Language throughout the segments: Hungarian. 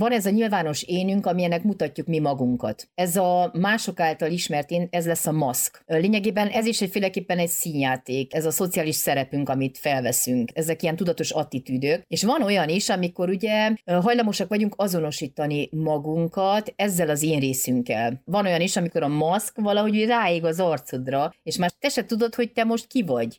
van ez a nyilvános énünk, amilyenek mutatjuk mi magunkat. Ez a mások által ismert én, ez lesz a maszk. Lényegében ez is egyféleképpen egy színjáték, ez a szociális szerepünk, amit felveszünk. Ezek ilyen tudatos attitűdök. És van olyan is, amikor ugye hajlamosak vagyunk azonosítani magunkat ezzel az én részünkkel. Van olyan is, amikor a maszk valahogy ráég az arcodra, és már te se tudod, hogy te most ki vagy.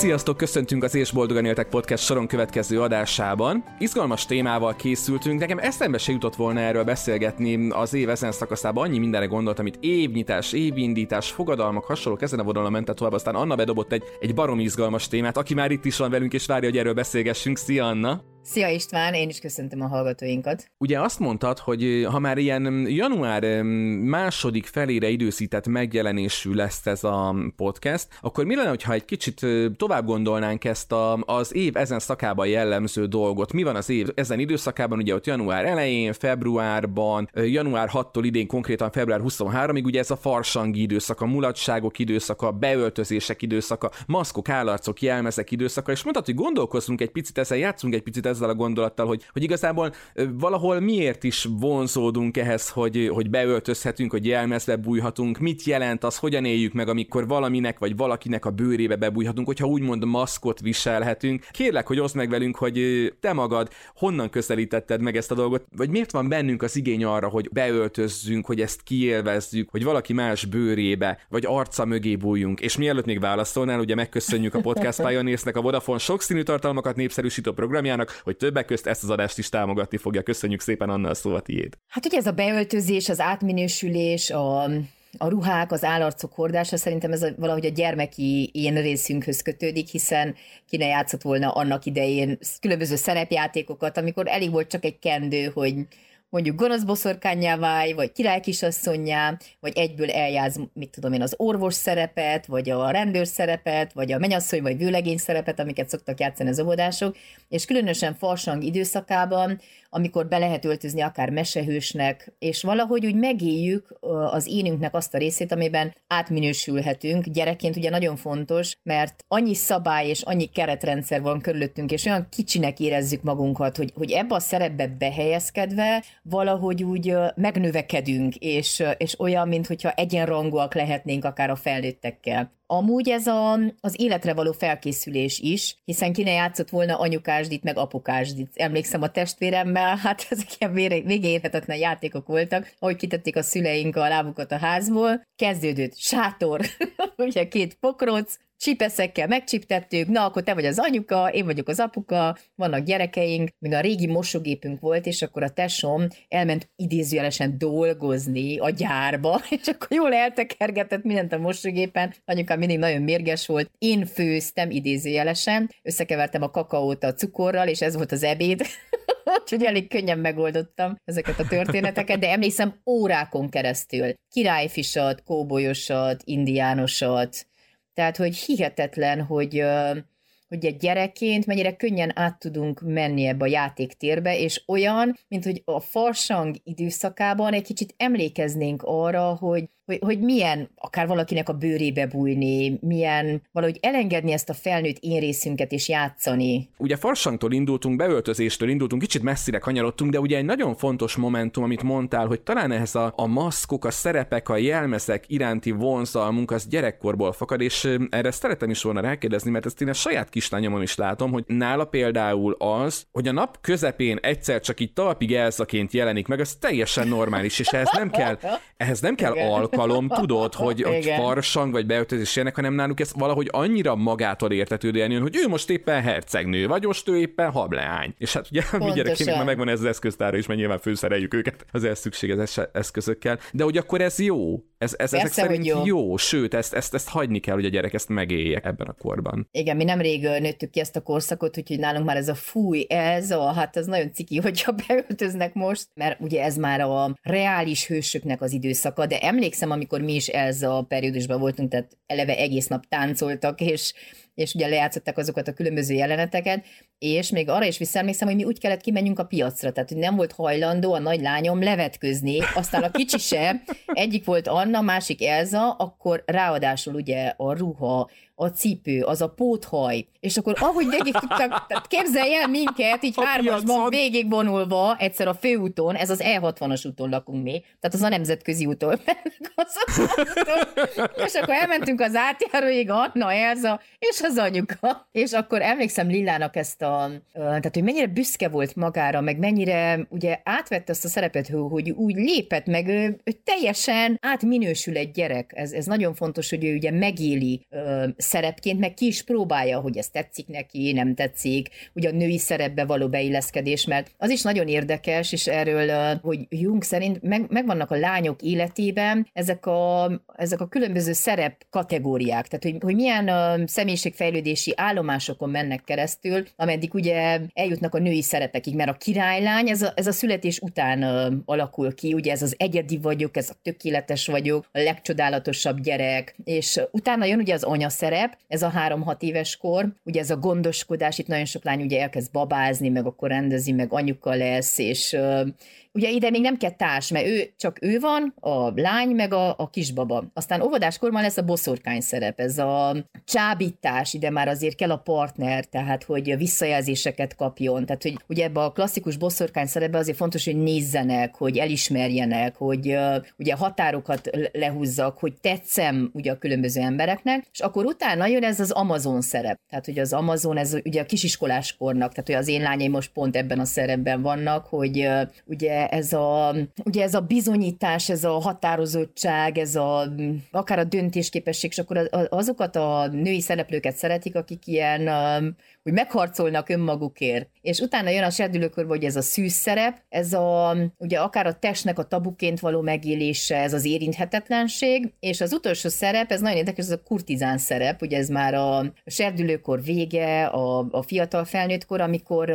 Sziasztok, köszöntünk az És Boldogan Éltek podcast soron következő adásában. Izgalmas témával készültünk, nekem eszembe se jutott volna erről beszélgetni az év ezen szakaszában, annyi mindenre gondoltam, itt évnyitás, évindítás, fogadalmak, hasonlók ezen a vonalon ment tovább, aztán Anna bedobott egy, egy barom izgalmas témát, aki már itt is van velünk, és várja, hogy erről beszélgessünk. Szia Anna! Szia István, én is köszöntöm a hallgatóinkat. Ugye azt mondtad, hogy ha már ilyen január második felére időszített megjelenésű lesz ez a podcast, akkor mi lenne, ha egy kicsit tovább gondolnánk ezt a, az év ezen szakában jellemző dolgot? Mi van az év ezen időszakában, ugye ott január elején, februárban, január 6-tól idén konkrétan február 23-ig, ugye ez a farsangi időszak, a mulatságok időszaka, beöltözések időszaka, maszkok, állarcok, jelmezek időszaka, és mondhatod, hogy gondolkozzunk egy picit ezen, játszunk egy picit ezzel a gondolattal, hogy, hogy igazából valahol miért is vonzódunk ehhez, hogy, hogy beöltözhetünk, hogy jelmezbe bújhatunk, mit jelent az, hogyan éljük meg, amikor valaminek vagy valakinek a bőrébe bebújhatunk, hogyha úgymond maszkot viselhetünk. Kérlek, hogy oszd meg velünk, hogy te magad honnan közelítetted meg ezt a dolgot, vagy miért van bennünk az igény arra, hogy beöltözzünk, hogy ezt kiélvezzük, hogy valaki más bőrébe, vagy arca mögé bújjunk. És mielőtt még válaszolnál, ugye megköszönjük a Podcast Pioneersnek a Vodafone sokszínű tartalmakat népszerűsítő programjának, hogy többek közt ezt az adást is támogatni fogja. Köszönjük szépen, Anna, a szó a tiéd. Hát ugye ez a beöltözés, az átminősülés, a a ruhák, az állarcok hordása szerintem ez a, valahogy a gyermeki én részünkhöz kötődik, hiszen ki ne játszott volna annak idején különböző szerepjátékokat, amikor elég volt csak egy kendő, hogy mondjuk gonosz boszorkányá válj, vagy királykisasszonyá, vagy egyből eljáz, mit tudom én, az orvos szerepet, vagy a rendőr szerepet, vagy a menyasszony, vagy vőlegény szerepet, amiket szoktak játszani az óvodások, és különösen farsang időszakában amikor be lehet öltözni akár mesehősnek, és valahogy úgy megéljük az énünknek azt a részét, amiben átminősülhetünk. Gyerekként ugye nagyon fontos, mert annyi szabály és annyi keretrendszer van körülöttünk, és olyan kicsinek érezzük magunkat, hogy, hogy ebbe a szerepbe behelyezkedve valahogy úgy megnövekedünk, és, és olyan, mintha egyenrangúak lehetnénk akár a felnőttekkel. Amúgy ez a, az életre való felkészülés is, hiszen ki ne játszott volna anyukásdit, meg apukásdit. Emlékszem a testvéremmel, hát ezek ilyen végéérhetetlen játékok voltak, ahogy kitették a szüleink a lábukat a házból. Kezdődött sátor, ugye két pokroc, csipeszekkel megcsiptettük, na akkor te vagy az anyuka, én vagyok az apuka, vannak gyerekeink, még a régi mosógépünk volt, és akkor a tesom elment idézőjelesen dolgozni a gyárba, és akkor jól eltekergetett mindent a mosógépen, anyukám mindig nagyon mérges volt, én főztem idézőjelesen, összekevertem a kakaót a cukorral, és ez volt az ebéd, úgyhogy elég könnyen megoldottam ezeket a történeteket, de emlékszem órákon keresztül. Királyfisat, kóbolyosat, indiánosat, tehát, hogy hihetetlen, hogy hogy egy gyerekként mennyire könnyen át tudunk menni ebbe a játéktérbe, és olyan, mint hogy a farsang időszakában egy kicsit emlékeznénk arra, hogy hogy, hogy milyen akár valakinek a bőrébe bújni, milyen valahogy elengedni ezt a felnőtt én részünket és játszani. Ugye farsangtól indultunk, beöltözéstől indultunk, kicsit messzire kanyarodtunk, de ugye egy nagyon fontos momentum, amit mondtál, hogy talán ehhez a, a maszkok, a szerepek, a jelmezek iránti vonzalmunk az gyerekkorból fakad, és erre szeretem is volna rákérdezni, mert ezt én a saját kislányomon is látom, hogy nála például az, hogy a nap közepén egyszer csak így talpig elzaként jelenik meg, az teljesen normális, és ehhez nem kell, ehhez nem kell alkalom, alkalom, tudod, hogy, hogy farsang vagy beöltözés ilyenek, hanem náluk ez valahogy annyira magától értetődően jön, hogy ő most éppen hercegnő, vagy most ő éppen hableány. És hát ugye mi gyerekének már megvan ez az eszköztára is, mert nyilván főszereljük őket az ehhez szükséges eszközökkel. De hogy akkor ez jó, ez, ez ezek szerint jó. jó, sőt, ezt, ezt, ezt hagyni kell, hogy a gyerek ezt megélje ebben a korban. Igen, mi nemrég nőttük ki ezt a korszakot, úgyhogy nálunk már ez a fúj, ez a, hát ez nagyon ciki, hogyha beöltöznek most, mert ugye ez már a reális hősöknek az időszaka, de emlékszem, amikor mi is ez a periódusban voltunk, tehát eleve egész nap táncoltak, és és ugye lejátszották azokat a különböző jeleneteket, és még arra is visszaemlékszem, hogy mi úgy kellett kimenjünk a piacra, tehát hogy nem volt hajlandó a nagy lányom levetközni, aztán a kicsi se, egyik volt Anna, másik Elza, akkor ráadásul ugye a ruha, a cipő, az a póthaj, és akkor ahogy végig tudtak, tehát képzelj el minket, így hármasban végigvonulva, egyszer a főúton, ez az E60-as úton lakunk mi, tehát az a nemzetközi úton, és akkor elmentünk az átjáróig, Anna, Elza, és az anyuka, és akkor emlékszem Lillának ezt a, tehát hogy mennyire büszke volt magára, meg mennyire ugye átvette azt a szerepet, hogy úgy lépett, meg ő, ő teljesen átminősül egy gyerek, ez, ez nagyon fontos, hogy ő ugye megéli szerepként, meg ki is próbálja, hogy ez tetszik neki, nem tetszik, ugye a női szerepbe való beilleszkedés, mert az is nagyon érdekes, és erről, hogy Jung szerint meg, megvannak a lányok életében ezek a, ezek a különböző szerep kategóriák, tehát hogy, hogy milyen személyiségfejlődési állomásokon mennek keresztül, ameddig ugye eljutnak a női szerepekig, mert a királylány ez a, ez a születés után alakul ki, ugye ez az egyedi vagyok, ez a tökéletes vagyok, a legcsodálatosabb gyerek, és utána jön ugye az anya szerep, ez a három-hat éves kor, ugye ez a gondoskodás, itt nagyon sok lány ugye elkezd babázni, meg akkor rendezi, meg anyuka lesz, és Ugye ide még nem kell társ, mert ő csak ő van, a lány, meg a, a kisbaba. Aztán óvodáskorban lesz a boszorkány szerep, ez a csábítás, ide már azért kell a partner, tehát hogy visszajelzéseket kapjon. Tehát, hogy ugye ebbe a klasszikus boszorkány szerepbe azért fontos, hogy nézzenek, hogy elismerjenek, hogy ugye határokat lehúzzak, hogy tetszem ugye a különböző embereknek, és akkor utána jön ez az Amazon szerep. Tehát, hogy az Amazon, ez ugye a kisiskoláskornak, tehát hogy az én lányaim most pont ebben a szerepben vannak, hogy ugye ez a, ugye ez a bizonyítás, ez a határozottság, ez a, akár a döntésképesség, és akkor azokat a női szereplőket szeretik, akik ilyen hogy megharcolnak önmagukért. És utána jön a serdülőkörbe, hogy ez a szűz szerep, ez a, ugye akár a testnek a tabuként való megélése, ez az érinthetetlenség, és az utolsó szerep, ez nagyon érdekes, ez a kurtizán szerep, ugye ez már a serdülőkor vége, a, a fiatal felnőttkor, amikor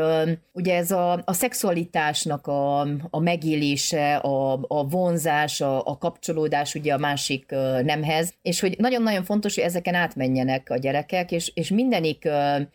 ugye ez a, a szexualitásnak a, a megélése, a, a vonzás, a, a kapcsolódás ugye a másik nemhez, és hogy nagyon-nagyon fontos, hogy ezeken átmenjenek a gyerekek, és, és mindenik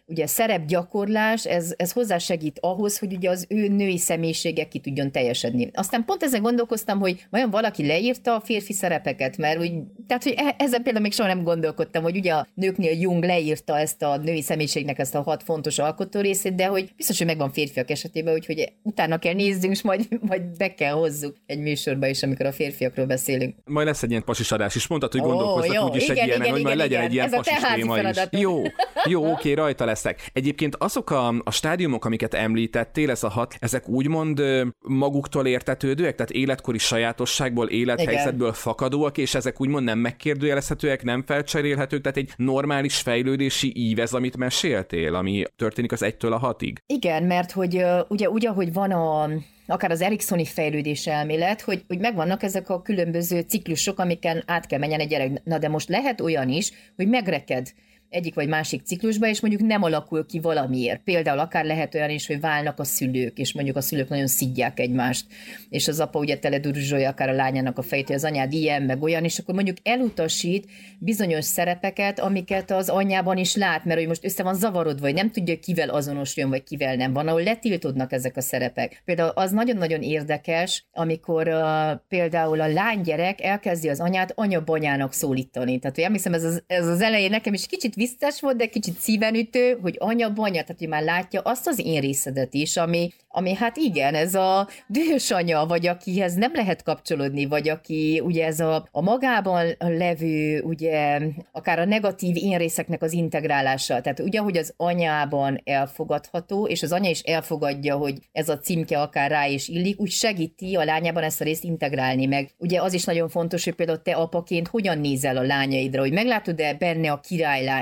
ugye szerepgyakorlás, ez, ez hozzásegít ahhoz, hogy ugye az ő női személyisége ki tudjon teljesedni. Aztán pont ezen gondolkoztam, hogy vajon valaki leírta a férfi szerepeket, mert úgy, tehát, hogy e, ezen például még soha nem gondolkodtam, hogy ugye a nőknél Jung leírta ezt a női személyiségnek ezt a hat fontos alkotó részét, de hogy biztos, hogy megvan férfiak esetében, úgyhogy utána kell nézzünk, és majd, majd be kell hozzuk egy műsorba is, amikor a férfiakról beszélünk. Majd lesz egy ilyen pasis adás is, mondtad, hogy gondolkoztak úgyis egy ilyen, hogy majd legyen egy ilyen pasis téma is. Jó, jó, oké, rajta leszek. Egyébként azok a, a stádiumok, amiket említettél, ez a hat, ezek úgymond maguktól értetődőek, tehát életkori sajátosságból, élethelyzetből Igen. fakadóak, és ezek úgymond nem megkérdőjelezhetőek, nem felcserélhetők, tehát egy normális fejlődési ív ez, amit meséltél, ami történik az egytől a hatig. Igen, mert hogy ugye úgy, ahogy van a akár az Eriksoni fejlődés elmélet, hogy, hogy megvannak ezek a különböző ciklusok, amiken át kell menjen egy gyerek. Na de most lehet olyan is, hogy megreked egyik vagy másik ciklusba, és mondjuk nem alakul ki valamiért. Például akár lehet olyan is, hogy válnak a szülők, és mondjuk a szülők nagyon szidják egymást, és az apa ugye teledurzsolja akár a lányának a fejét, hogy az anyád ilyen, meg olyan, és akkor mondjuk elutasít bizonyos szerepeket, amiket az anyában is lát, mert hogy most össze van zavarodva, vagy nem tudja, kivel azonosuljon, vagy kivel nem. Van, ahol letiltodnak ezek a szerepek. Például az nagyon-nagyon érdekes, amikor uh, például a lánygyerek elkezdi az anyát anyabanyának szólítani. Tehát, hogy emlékszem, ez az, ez az elején nekem is kicsit visszás volt, de kicsit szívenütő, hogy anya, banya, tehát hogy már látja azt az én részedet is, ami, ami hát igen, ez a dühös anya, vagy akihez nem lehet kapcsolódni, vagy aki ugye ez a, a magában levő, ugye akár a negatív én részeknek az integrálása, tehát ugye, hogy az anyában elfogadható, és az anya is elfogadja, hogy ez a címke akár rá is illik, úgy segíti a lányában ezt a részt integrálni meg. Ugye az is nagyon fontos, hogy például te apaként hogyan nézel a lányaidra, hogy meglátod-e benne a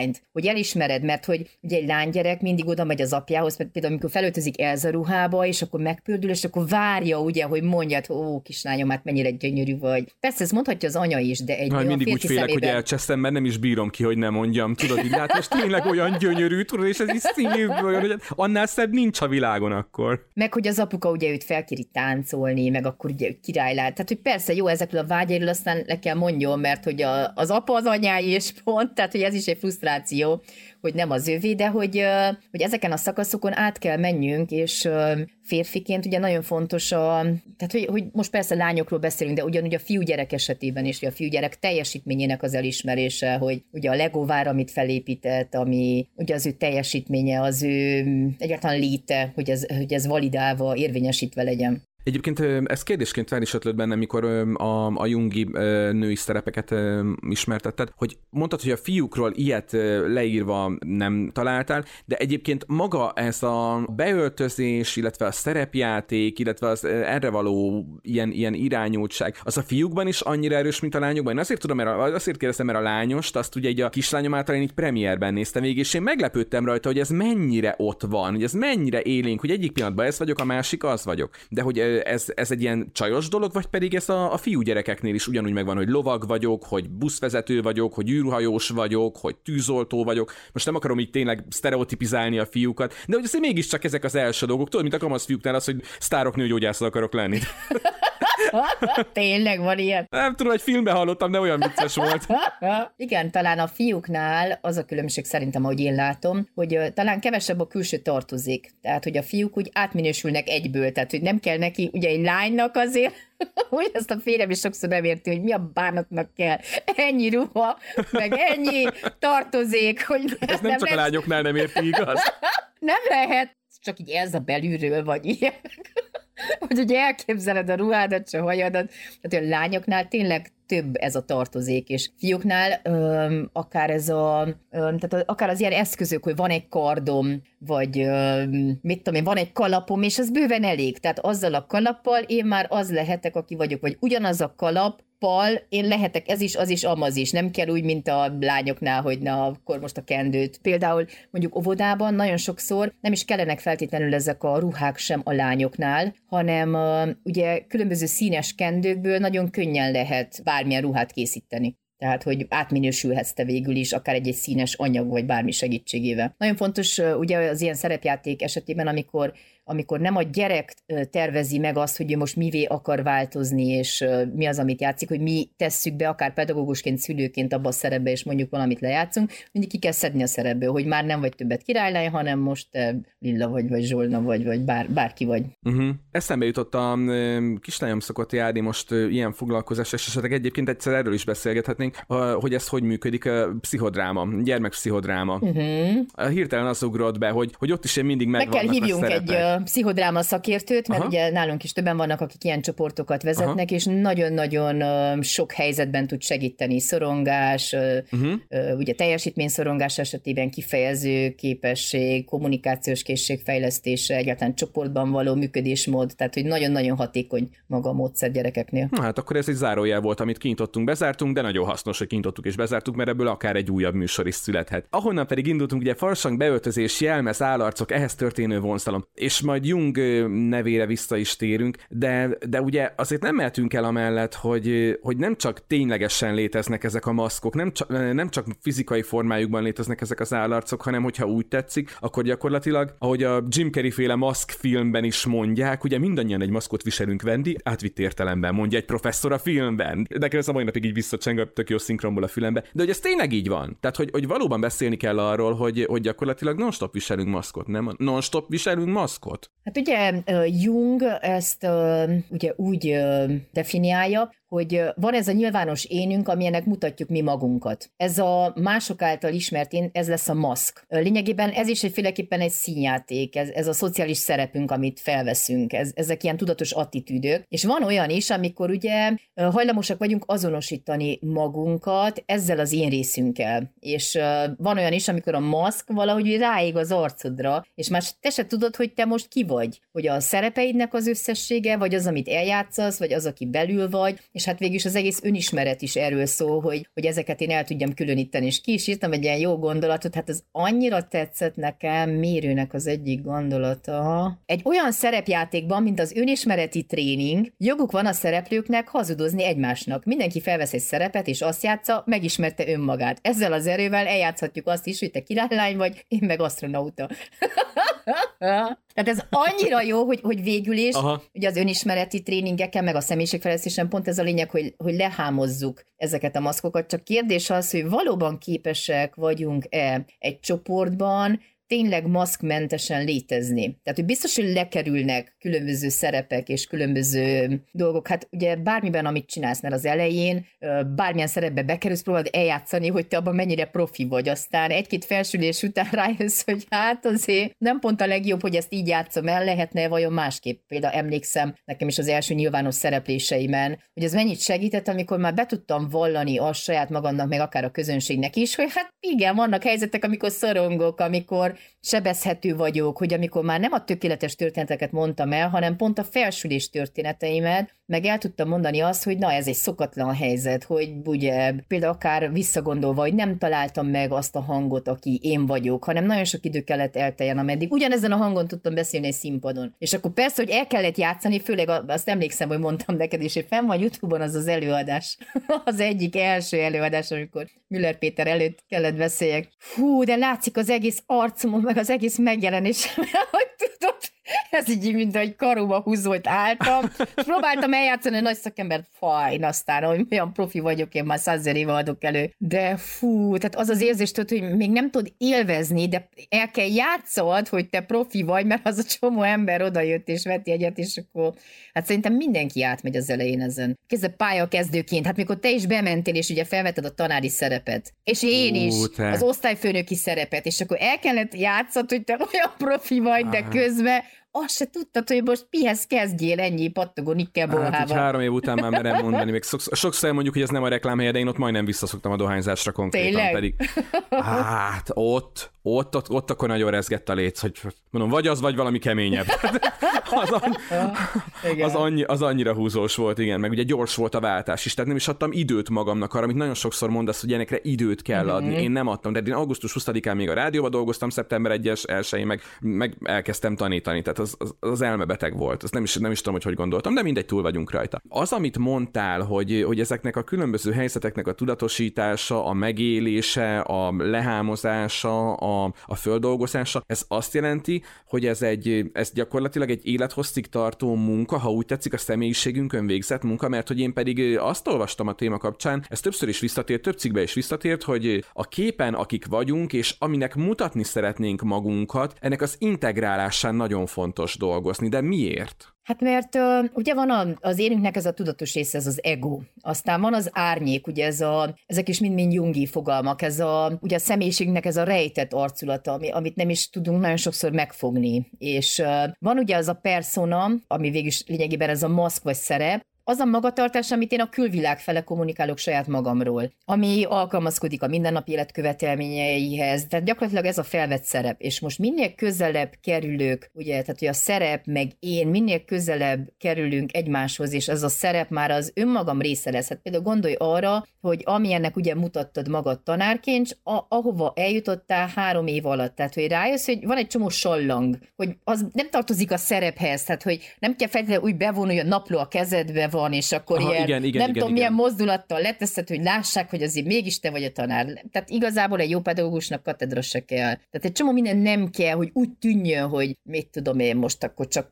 királylányt, hogy elismered, mert hogy ugye egy lánygyerek mindig oda megy az apjához, mert például amikor felöltözik Elza ruhába, és akkor megpördül, és akkor várja ugye, hogy mondjad, ó, kislányom, hát mennyire gyönyörű vagy. Persze, ez mondhatja az anya is, de egy Na, mindig úgy félek, szemében... hogy elcsesztem, mert nem is bírom ki, hogy nem mondjam. Tudod, így hát most tényleg olyan gyönyörű, tudod, és ez is olyan, hogy annál szebb nincs a világon akkor. Meg, hogy az apuka ugye őt felkéri táncolni, meg akkor ugye király lát. Tehát, hogy persze jó ezekről a vágyairól aztán le kell mondjon, mert hogy a, az apa az anyái és pont, tehát hogy ez is egy frusztráció információ, hogy nem az övé, de hogy, hogy ezeken a szakaszokon át kell menjünk, és férfiként ugye nagyon fontos a, tehát hogy, hogy most persze lányokról beszélünk, de ugyanúgy a fiúgyerek esetében is, a fiúgyerek teljesítményének az elismerése, hogy ugye a legóvár, amit felépített, ami ugye az ő teljesítménye, az ő egyáltalán léte, hogy ez, hogy ez validálva, érvényesítve legyen. Egyébként ez kérdésként fel is ötlött bennem, mikor a, a Jungi női szerepeket ismertetted, hogy mondtad, hogy a fiúkról ilyet leírva nem találtál, de egyébként maga ez a beöltözés, illetve a szerepjáték, illetve az erre való ilyen, ilyen irányultság, az a fiúkban is annyira erős, mint a lányokban. Én azért tudom, mert azért kérdeztem, mert a lányost, azt ugye egy a kislányom által én így premierben néztem végig, és én meglepődtem rajta, hogy ez mennyire ott van, hogy ez mennyire élénk, hogy egyik pillanatban ez vagyok, a másik az vagyok. De hogy ez, ez egy ilyen csajos dolog, vagy pedig ez a, a fiú gyerekeknél is ugyanúgy megvan, hogy lovag vagyok, hogy buszvezető vagyok, hogy űrhajós vagyok, hogy tűzoltó vagyok. Most nem akarom így tényleg sztereotipizálni a fiúkat, de hogy azért mégiscsak ezek az első dolgok. Tudod, mint a kamasz fiúknál az, hogy sztárok nőgyógyászat akarok lenni. Tényleg van ilyen? Nem tudom, hogy filmben hallottam, de olyan vicces volt. Igen, talán a fiúknál az a különbség szerintem, ahogy én látom, hogy talán kevesebb a külső tartozik. Tehát, hogy a fiúk úgy átminősülnek egyből, tehát, hogy nem kell neki, ugye egy lánynak azért, hogy ezt a férjem is sokszor nem érti, hogy mi a bánatnak kell. Ennyi ruha, meg ennyi tartozék, hogy Ez nem, nem csak lesz... a lányoknál nem érti, igaz? Nem lehet, csak így ez a belülről, vagy ilyen hogy ugye elképzeled a ruhádat, a hajadat, tehát a lányoknál tényleg több ez a tartozék, és fiúknál öm, akár ez a, öm, tehát akár az ilyen eszközök, hogy van egy kardom, vagy öm, mit tudom én, van egy kalapom, és az bőven elég. Tehát azzal a kalappal én már az lehetek, aki vagyok, vagy ugyanaz a kalap, pal, én lehetek ez is, az is, amaz is. Nem kell úgy, mint a lányoknál, hogy na, akkor most a kendőt. Például mondjuk óvodában nagyon sokszor nem is kellenek feltétlenül ezek a ruhák sem a lányoknál, hanem uh, ugye különböző színes kendőkből nagyon könnyen lehet bármilyen ruhát készíteni. Tehát, hogy átminősülhetsz te végül is, akár egy, egy színes anyag, vagy bármi segítségével. Nagyon fontos ugye az ilyen szerepjáték esetében, amikor amikor nem a gyerek tervezi meg azt, hogy ő most mivé akar változni, és mi az, amit játszik, hogy mi tesszük be, akár pedagógusként, szülőként abba a szerepbe, és mondjuk valamit lejátszunk, mindig ki kell szedni a szerepből, hogy már nem vagy többet királylány, hanem most Lilla vagy, vagy Zsolna vagy, vagy bár, bárki vagy. Uh-huh. Eszembe jutott a kislányom szokott járni most ilyen foglalkozás, és esetleg egyébként egyszer erről is beszélgethetnénk, hogy ez hogy működik, a pszichodráma, gyermekpszichodráma. Uh-huh. Hirtelen az ugrott be, hogy, hogy ott is én mindig meg kell hívjunk egy pszichodráma szakértőt, mert Aha. ugye nálunk is többen vannak, akik ilyen csoportokat vezetnek, Aha. és nagyon-nagyon sok helyzetben tud segíteni. Szorongás, uh-huh. ugye teljesítményszorongás esetében kifejező képesség, kommunikációs készség fejlesztése, egyáltalán csoportban való működésmód, tehát hogy nagyon-nagyon hatékony maga a módszer gyerekeknél. Na, hát akkor ez egy zárójel volt, amit kinyitottunk, bezártunk, de nagyon hasznos, hogy kinyitottuk és bezártuk, mert ebből akár egy újabb műsor is születhet. Ahonnan pedig indultunk, ugye farsang beöltözés, jelmez, állarcok, ehhez történő vonzalom. És majd Jung nevére vissza is térünk, de, de ugye azért nem mehetünk el amellett, hogy, hogy nem csak ténylegesen léteznek ezek a maszkok, nem csak, nem csak fizikai formájukban léteznek ezek az állarcok, hanem hogyha úgy tetszik, akkor gyakorlatilag, ahogy a Jim Carrey féle maszk filmben is mondják, ugye mindannyian egy maszkot viselünk, Vendi, átvitt értelemben, mondja egy professzor a filmben. De ez a mai napig így visszacseng a tök jó szinkronból a fülembe. De hogy ez tényleg így van. Tehát, hogy, hogy valóban beszélni kell arról, hogy, hogy gyakorlatilag non-stop viselünk maszkot, nem? Non-stop viselünk maszkot. Hát ugye Jung ezt ugye úgy definiálja, hogy van ez a nyilvános énünk, amilyenek mutatjuk mi magunkat. Ez a mások által ismert én, ez lesz a maszk. Lényegében ez is egyféleképpen egy színjáték, ez, ez a szociális szerepünk, amit felveszünk, ez, ezek ilyen tudatos attitűdök. És van olyan is, amikor ugye hajlamosak vagyunk azonosítani magunkat ezzel az én részünkkel. És van olyan is, amikor a maszk valahogy ráég az arcodra, és már te se tudod, hogy te most ki vagy. Hogy a szerepeidnek az összessége, vagy az, amit eljátszasz, vagy az, aki belül vagy, és hát végül is az egész önismeret is erről szól, hogy, hogy ezeket én el tudjam különíteni, és ki is írtam egy ilyen jó gondolatot, hát az annyira tetszett nekem mérőnek az egyik gondolata. Egy olyan szerepjátékban, mint az önismereti tréning, joguk van a szereplőknek hazudozni egymásnak. Mindenki felvesz egy szerepet, és azt játsza, megismerte önmagát. Ezzel az erővel eljátszhatjuk azt is, hogy te királylány vagy, én meg astronauta. Tehát ez annyira jó, hogy, hogy végül is, Aha. ugye az önismereti tréningeken, meg a személyiségfejlesztésen pont ez a lényeg, hogy, hogy lehámozzuk ezeket a maszkokat. Csak kérdés az, hogy valóban képesek vagyunk-e egy csoportban tényleg maszkmentesen létezni. Tehát, hogy biztos, hogy lekerülnek különböző szerepek és különböző dolgok. Hát ugye bármiben, amit csinálsz, mert az elején bármilyen szerepbe bekerülsz, próbáld eljátszani, hogy te abban mennyire profi vagy. Aztán egy-két felsülés után rájössz, hogy hát azért nem pont a legjobb, hogy ezt így játszom el, lehetne vajon másképp. Például emlékszem nekem is az első nyilvános szerepléseimen, hogy ez mennyit segített, amikor már be tudtam vallani azt saját magamnak, meg akár a közönségnek is, hogy hát igen, vannak helyzetek, amikor szorongok, amikor sebezhető vagyok, hogy amikor már nem a tökéletes történeteket mondtam el, hanem pont a felsülés történeteimet, meg el tudtam mondani azt, hogy na ez egy szokatlan helyzet, hogy ugye például akár visszagondolva, hogy nem találtam meg azt a hangot, aki én vagyok, hanem nagyon sok idő kellett elteljen, ameddig ugyanezen a hangon tudtam beszélni egy színpadon. És akkor persze, hogy el kellett játszani, főleg azt emlékszem, hogy mondtam neked hogy fenn van YouTube-on az az előadás, az egyik első előadás, amikor Müller Péter előtt kellett beszéljek. Hú, de látszik az egész arcomon, meg az egész megjelenés, hogy tudod, ez így, mint egy karóba húzolt álltam, és próbáltam eljátszani a nagy szakembert, fajn, aztán, hogy milyen profi vagyok, én már százezer éve adok elő. De fú, tehát az az érzés, tudod, hogy még nem tud élvezni, de el kell játszod, hogy te profi vagy, mert az a csomó ember odajött és vett egyet, és akkor hát szerintem mindenki átmegy az elején ezen. Kezdve pálya kezdőként, hát mikor te is bementél, és ugye felvetted a tanári szerepet, és én is, te. az osztályfőnöki szerepet, és akkor el kellett játszod, hogy te olyan profi vagy, de közben azt se tudtad, hogy most mihez kezdjél ennyi pattogó nikkelbolhával. Hát, három év után már merem mondani, még sokszor mondjuk, hogy ez nem a reklámhelye, de én ott majdnem visszaszoktam a dohányzásra konkrétan, Tényleg? pedig hát ott, ott, ott, ott akkor nagyon rezgett a léc, hogy mondom, vagy az, vagy valami keményebb. az, annyi, az, annyi, az annyira húzós volt, igen, meg ugye gyors volt a váltás is, tehát nem is adtam időt magamnak arra, amit nagyon sokszor mondasz, hogy ilyenekre időt kell mhm. adni. Én nem adtam, de én augusztus 20-án még a rádióban dolgoztam, szeptember 1-es, 1 meg, meg elkezdtem tanítani, tehát az, az, az elmebeteg volt, az nem is, nem is tudom, hogy hogy gondoltam, de mindegy, túl vagyunk rajta. Az, amit mondtál, hogy, hogy ezeknek a különböző helyzeteknek a tudatosítása, a megélése, a lehámozása, a a, földolgozása, ez azt jelenti, hogy ez, egy, ez gyakorlatilag egy élethosszig tartó munka, ha úgy tetszik, a személyiségünkön végzett munka, mert hogy én pedig azt olvastam a téma kapcsán, ez többször is visszatért, több cikkbe is visszatért, hogy a képen, akik vagyunk, és aminek mutatni szeretnénk magunkat, ennek az integrálásán nagyon fontos dolgozni. De miért? Hát mert ugye van az érünknek ez a tudatos része, ez az ego. Aztán van az árnyék, ugye ez a, ezek is mind-mind jungi fogalmak, ez a, ugye a személyiségnek ez a rejtett arculata, ami, amit nem is tudunk nagyon sokszor megfogni. És van ugye az a persona, ami végül lényegében ez a maszk vagy szerep, az a magatartás, amit én a külvilág fele kommunikálok saját magamról, ami alkalmazkodik a mindennapi élet követelményeihez. Tehát gyakorlatilag ez a felvett szerep. És most minél közelebb kerülök, ugye, tehát hogy a szerep meg én minél közelebb kerülünk egymáshoz, és ez a szerep már az önmagam része lesz. Hát például gondolj arra, hogy amilyennek ugye mutattad magad tanárként, a, ahova eljutottál három év alatt. Tehát, hogy rájössz, hogy van egy csomó sallang, hogy az nem tartozik a szerephez, tehát, hogy nem kell feltétlenül úgy bevonulni, hogy a napló a kezedbe van, és akkor Aha, ilyen, igen, igen, nem igen, tudom, igen. milyen mozdulattal leteszed, hogy lássák, hogy azért mégis te vagy a tanár. Tehát igazából egy jó pedagógusnak katedra se kell. Tehát egy csomó minden nem kell, hogy úgy tűnjön, hogy mit tudom én most akkor csak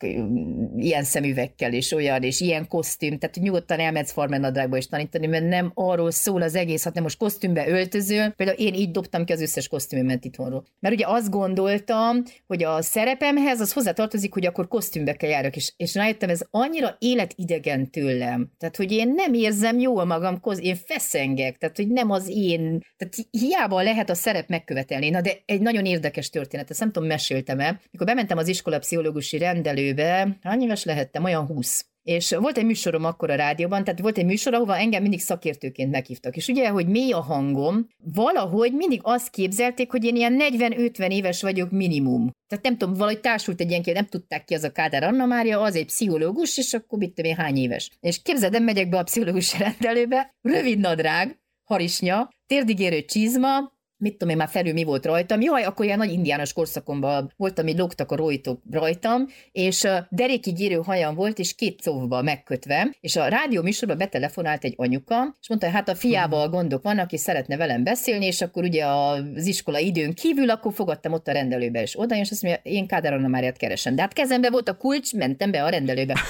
ilyen szemüvekkel és olyan, és ilyen kosztüm, tehát nyugodtan elmehetsz farmernadrágba is tanítani, mert nem arról szól az egész, hanem most kosztümbe öltözöl. Például én így dobtam ki az összes kosztümömet itthonról. Mert ugye azt gondoltam, hogy a szerepemhez az hozzátartozik, hogy akkor kosztümbe kell járok, és, és rájöttem, ez annyira életidegen tőlem. Tehát, hogy én nem érzem jól magam, én feszengek, tehát, hogy nem az én, tehát hiába lehet a szerep megkövetelni. Na, de egy nagyon érdekes történet, ezt nem tudom, meséltem el. Mikor bementem az iskola pszichológusi rendelőbe, hány éves lehettem? Olyan 20 és volt egy műsorom akkor a rádióban, tehát volt egy műsor, ahova engem mindig szakértőként meghívtak. És ugye, hogy mély a hangom, valahogy mindig azt képzelték, hogy én ilyen 40-50 éves vagyok minimum. Tehát nem tudom, valahogy társult egy ilyen nem tudták ki az a Kádár Anna Mária, az egy pszichológus, és akkor mit tudom én hány éves. És képzeld, megyek be a pszichológus rendelőbe, rövid nadrág, harisnya, térdigérő csizma, mit tudom én, már felül mi volt rajtam, jaj, akkor ilyen nagy indiános korszakomban voltam, így lógtak a rojtok rajtam, és deréki gyérő hajam volt, és két szóvba megkötve, és a rádió műsorban betelefonált egy anyuka, és mondta, hát a fiával gondok vannak, és szeretne velem beszélni, és akkor ugye az iskola időn kívül, akkor fogadtam ott a rendelőbe, és oda, és azt mondja, én Kádár Anna Máriát keresem. De hát kezembe volt a kulcs, mentem be a rendelőbe.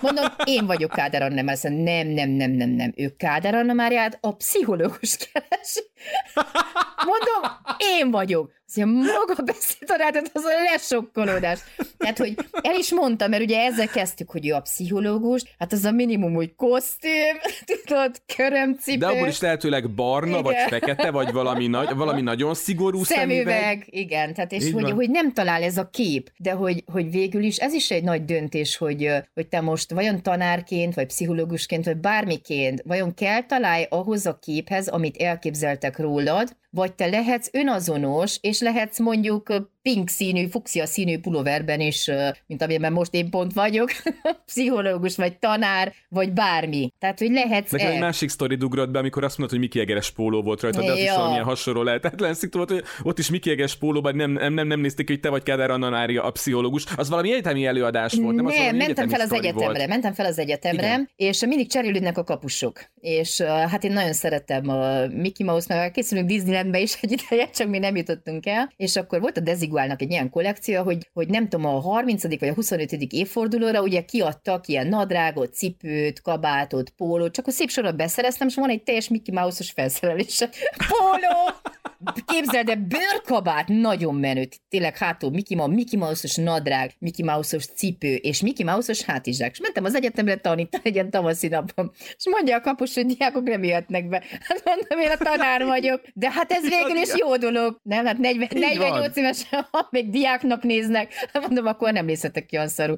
Mondom, én vagyok Kádár Anna Máriát. Nem, nem, nem, nem, nem. Ő Kádár Anna Máriát a pszichológus keres. Mondom, én vagyok. Azt mondja, maga beszéltanádat, az a lesokkolódás. Tehát, hogy el is mondtam, mert ugye ezzel kezdtük, hogy ő a pszichológus, hát az a minimum, hogy kosztüm, tudod, körömcipő. De abból is lehetőleg barna, igen. vagy fekete, vagy valami, nagy, valami nagyon szigorú szemüveg. szemüveg. Igen, tehát és hogy, hogy, nem talál ez a kép, de hogy, hogy végül is ez is egy nagy döntés, hogy, hogy te most vajon tanárként, vagy pszichológusként, vagy bármiként, vajon kell találj ahhoz a képhez, amit elképzeltek rólad, vagy te lehetsz önazonos, és lehetsz mondjuk pink színű, fuxia színű pulóverben is, mint amilyen most én pont vagyok, pszichológus, vagy tanár, vagy bármi. Tehát, hogy lehetsz Nekem egy másik sztori dugrott be, amikor azt mondtad, hogy Miki Egeres póló volt rajta, de az is valamilyen hasonló lehetetlen volt, hogy ott is Miki Egeres pólóban nem, nem, nem, nem nézték, hogy te vagy Kádár Annanária a pszichológus. Az valami egyetemi előadás volt, nem? Nem, mentem fel az egyetemre, volt. mentem fel az egyetemre, Igen. és mindig cserélődnek a kapusok. És hát én nagyon szeretem a Mickey Mouse, mert készülünk Disneylandbe is egy ideje, csak mi nem jutottunk el, és akkor volt a Dezig Jaguárnak egy ilyen kollekció, hogy, hogy nem tudom, a 30. vagy a 25. évfordulóra ugye kiadtak ilyen nadrágot, cipőt, kabátot, pólót, csak a szép sorra beszereztem, és van egy teljes Mickey Mouse-os felszerelése. Póló! Képzeld, de bőrkabát nagyon menő, tényleg hátul Mickey Mouse, Mickey Mouse-os nadrág, Mickey Mouse-os cipő, és Mickey Mouse-os hátizsák. És mentem az egyetemre tanítani egy ilyen tavaszi napon. És mondja a kapus, hogy diákok nem jöhetnek be. Hát mondom, én a tanár vagyok. De hát ez végül is jó dolog. Nem, hát 40, 48 éves, ha még diáknak néznek, hát mondom, akkor nem nézhetek ki szarú.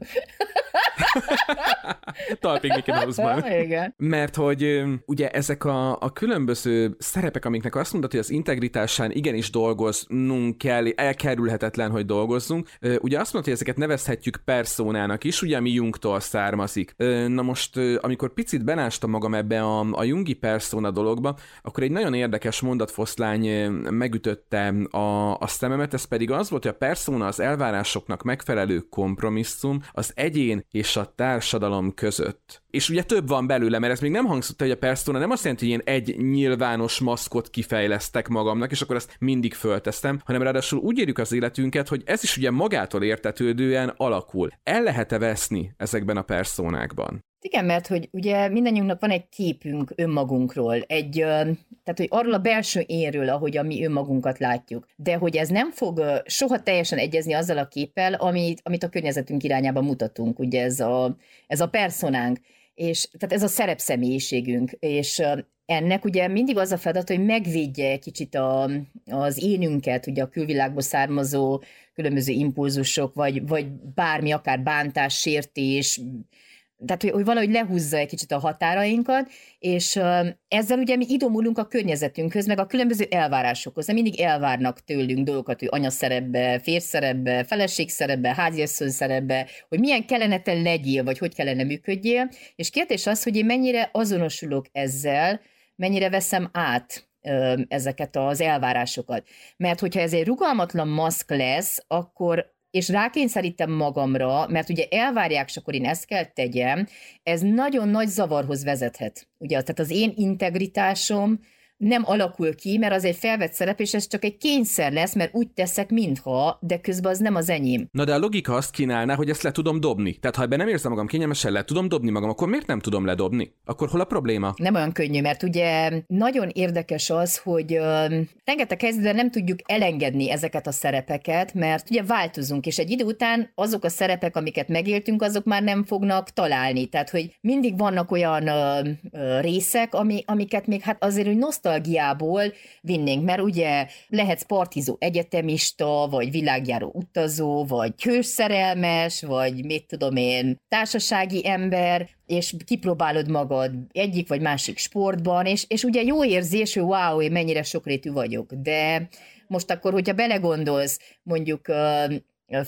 Talpig Mickey Mouse-ban. Igen. Mert hogy ugye ezek a, a különböző szerepek, amiknek azt mondod, hogy az integritásán igenis dolgoznunk kell, elkerülhetetlen, hogy dolgozzunk. Ugye azt mondod, hogy ezeket nevezhetjük personának is, ugye ami Jungtól származik. Na most, amikor picit benástam magam ebbe a, a Jungi persona dologba, akkor egy nagyon érdekes mondatfoszlány megütötte a, a szememet, ez pedig az volt, hogy a persona az elvárásoknak megfelelő kompromisszum az egyén és a társadalom között. És ugye több van belőle, mert ez még nem hangzott, hogy a persona nem azt jelenti, hogy én egy nyilvános maszkot kifejlesztek magamnak, és akkor ezt mindig fölteszem, hanem ráadásul úgy érjük az életünket, hogy ez is ugye magától értetődően alakul. El lehet-e veszni ezekben a personákban? Igen, mert hogy ugye mindannyiunknak van egy képünk önmagunkról, egy, tehát hogy arról a belső énről, ahogy a mi önmagunkat látjuk, de hogy ez nem fog soha teljesen egyezni azzal a képpel, amit, amit a környezetünk irányába mutatunk, ugye ez a, ez a personánk, és tehát ez a szerepszemélyiségünk, és ennek ugye mindig az a feladat, hogy megvédje egy kicsit a, az énünket, ugye a külvilágból származó különböző impulzusok, vagy, vagy bármi, akár bántás, sértés, tehát hogy, hogy valahogy lehúzza egy kicsit a határainkat, és ezzel ugye mi idomulunk a környezetünkhöz, meg a különböző elvárásokhoz, de mindig elvárnak tőlünk dolgokat, hogy anyaszerepbe, férszerepbe, feleségszerepbe, háziasszony szerepbe, hogy milyen kellene te legyél, vagy hogy kellene működjél, és kérdés az, hogy én mennyire azonosulok ezzel, mennyire veszem át ezeket az elvárásokat. Mert hogyha ez egy rugalmatlan maszk lesz, akkor és rákényszerítem magamra, mert ugye elvárják, és akkor én ezt kell tegyem, ez nagyon nagy zavarhoz vezethet. Ugye, tehát az én integritásom nem alakul ki, mert az egy felvett szerep, és ez csak egy kényszer lesz, mert úgy teszek, mintha, de közben az nem az enyém. Na de a logika azt kínálná, hogy ezt le tudom dobni. Tehát ha ebben nem érzem magam kényelmesen, le tudom dobni magam, akkor miért nem tudom ledobni? Akkor hol a probléma? Nem olyan könnyű, mert ugye nagyon érdekes az, hogy uh, rengeteg helyzetben nem tudjuk elengedni ezeket a szerepeket, mert ugye változunk, és egy idő után azok a szerepek, amiket megéltünk, azok már nem fognak találni. Tehát, hogy mindig vannak olyan uh, uh, részek, ami, amiket még hát azért, hogy nosztalgiából vinnénk, mert ugye lehet partizó egyetemista, vagy világjáró utazó, vagy hőszerelmes, vagy mit tudom én, társasági ember, és kipróbálod magad egyik vagy másik sportban, és, és ugye jó érzés, hogy wow, én mennyire sokrétű vagyok, de most akkor, hogyha belegondolsz, mondjuk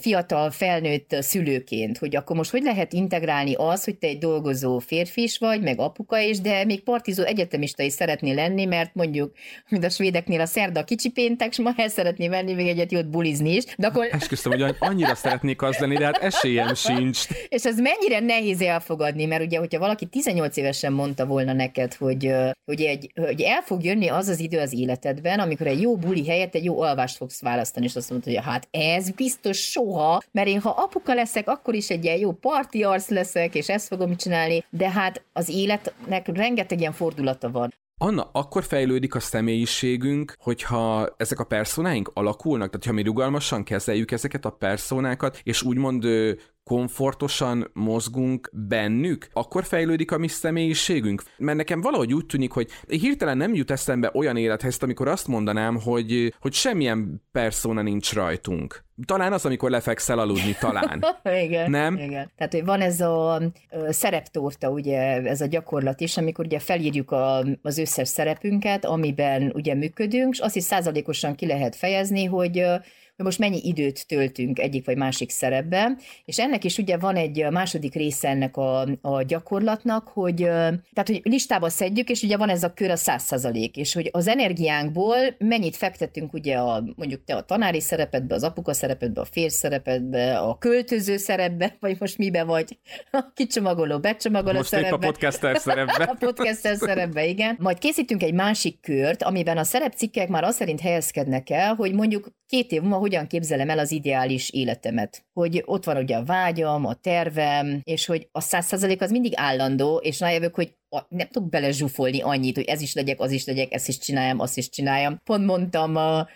fiatal, felnőtt szülőként, hogy akkor most hogy lehet integrálni az, hogy te egy dolgozó férfi is vagy, meg apuka is, de még partizó egyetemista is szeretné lenni, mert mondjuk, mint a svédeknél a szerda kicsi péntek, és ma el szeretné venni még egyet jót bulizni is. De akkor... Esküszöm, hogy annyira szeretnék az lenni, de hát esélyem sincs. És ez mennyire nehéz elfogadni, mert ugye, hogyha valaki 18 évesen mondta volna neked, hogy, hogy, egy, hogy el fog jönni az az idő az életedben, amikor egy jó buli helyett egy jó alvást fogsz választani, és azt mondod, hogy hát ez biztos soha, mert én ha apuka leszek, akkor is egy ilyen jó parti arc leszek, és ezt fogom csinálni, de hát az életnek rengeteg ilyen fordulata van. Anna, akkor fejlődik a személyiségünk, hogyha ezek a personáink alakulnak, tehát ha mi rugalmasan kezeljük ezeket a personákat, és úgymond komfortosan mozgunk bennük, akkor fejlődik a mi személyiségünk. Mert nekem valahogy úgy tűnik, hogy hirtelen nem jut eszembe olyan élethelyzet, amikor azt mondanám, hogy, hogy semmilyen persona nincs rajtunk. Talán az, amikor lefekszel aludni, talán. igen, nem? igen. Tehát, hogy van ez a szereptorta, ugye, ez a gyakorlat is, amikor ugye felírjuk a, az összes szerepünket, amiben ugye működünk, és azt is százalékosan ki lehet fejezni, hogy most mennyi időt töltünk egyik vagy másik szerepbe, és ennek is ugye van egy második része ennek a, a gyakorlatnak, hogy, tehát, hogy listába szedjük, és ugye van ez a kör a száz százalék, és hogy az energiánkból mennyit fektetünk ugye a, mondjuk te a tanári szerepedbe, az apuka szerepedbe, a férj szerepedbe, a költöző szerepbe, vagy most mibe vagy, a kicsomagoló, becsomagoló most szerepbe. Most a podcaster szerepbe. a podcaster szerepbe, igen. Majd készítünk egy másik kört, amiben a szerepcikkek már azt szerint helyezkednek el, hogy mondjuk két év múlva hogyan képzelem el az ideális életemet. Hogy ott van ugye a vágyam, a tervem, és hogy a száz százalék az mindig állandó, és rájövök, hogy nem tudok bele zsúfolni annyit, hogy ez is legyek, az is legyek, ezt is csináljam, azt is csináljam. Pont mondtam a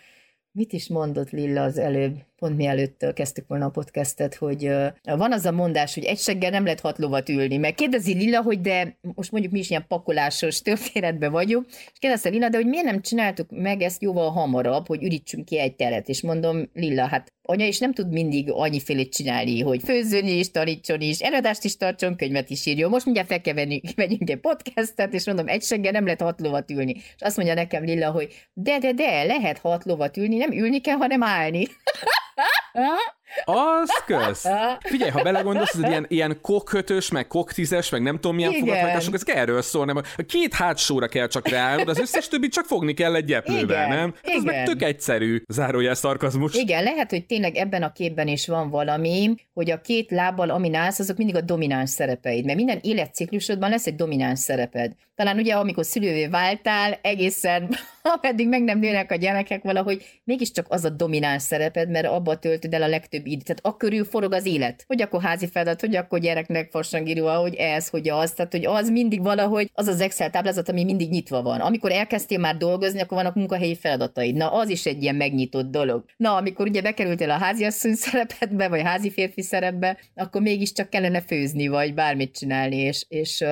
Mit is mondott Lilla az előbb, pont mielőtt kezdtük volna a podcastet, hogy van az a mondás, hogy egy seggel nem lehet hat lovat ülni, mert kérdezi Lilla, hogy de most mondjuk mi is ilyen pakolásos történetben vagyunk, és kérdezte Lilla, de hogy miért nem csináltuk meg ezt jóval hamarabb, hogy ürítsünk ki egy teret, és mondom, Lilla, hát anya is nem tud mindig annyifélét csinálni, hogy főzzön is, tanítson is, előadást is tartson, könyvet is írjon. Most mindjárt fel kell venni, vegyünk egy podcastet, és mondom, egy seggel nem lehet hat lovat ülni. És azt mondja nekem Lilla, hogy de, de, de, lehet hat lovat ülni, nem ülni kell, hanem állni. Ah, ah, ah. Az kösz. Figyelj, ha belegondolsz, ez ilyen, ilyen kokkötös, meg koktízes, meg nem tudom milyen fogadhatások, ez erről szól, nem? A két hátsóra kell csak ráállnod, az összes többit csak fogni kell egy gyeplővel, Igen. nem? Ez meg tök egyszerű, zárójel szarkazmus. Igen, lehet, hogy tényleg ebben a képben is van valami, hogy a két lábbal, amin állsz, azok mindig a domináns szerepeid, mert minden életciklusodban lesz egy domináns szereped. Talán ugye, amikor szülővé váltál, egészen, ameddig meg nem nőnek a gyerekek valahogy, mégiscsak az a domináns szereped, mert abba töltöd el a legtöbb időt. Tehát akkörül forog az élet. Hogy akkor házi feladat, hogy akkor gyereknek farsangíró, hogy ez, hogy az. Tehát, hogy az mindig valahogy az az Excel táblázat, ami mindig nyitva van. Amikor elkezdtél már dolgozni, akkor vannak munkahelyi feladataid. Na, az is egy ilyen megnyitott dolog. Na, amikor ugye bekerültél a háziasszony szerepedbe, vagy házi férfi szerepbe, akkor mégiscsak kellene főzni, vagy bármit csinálni, és, és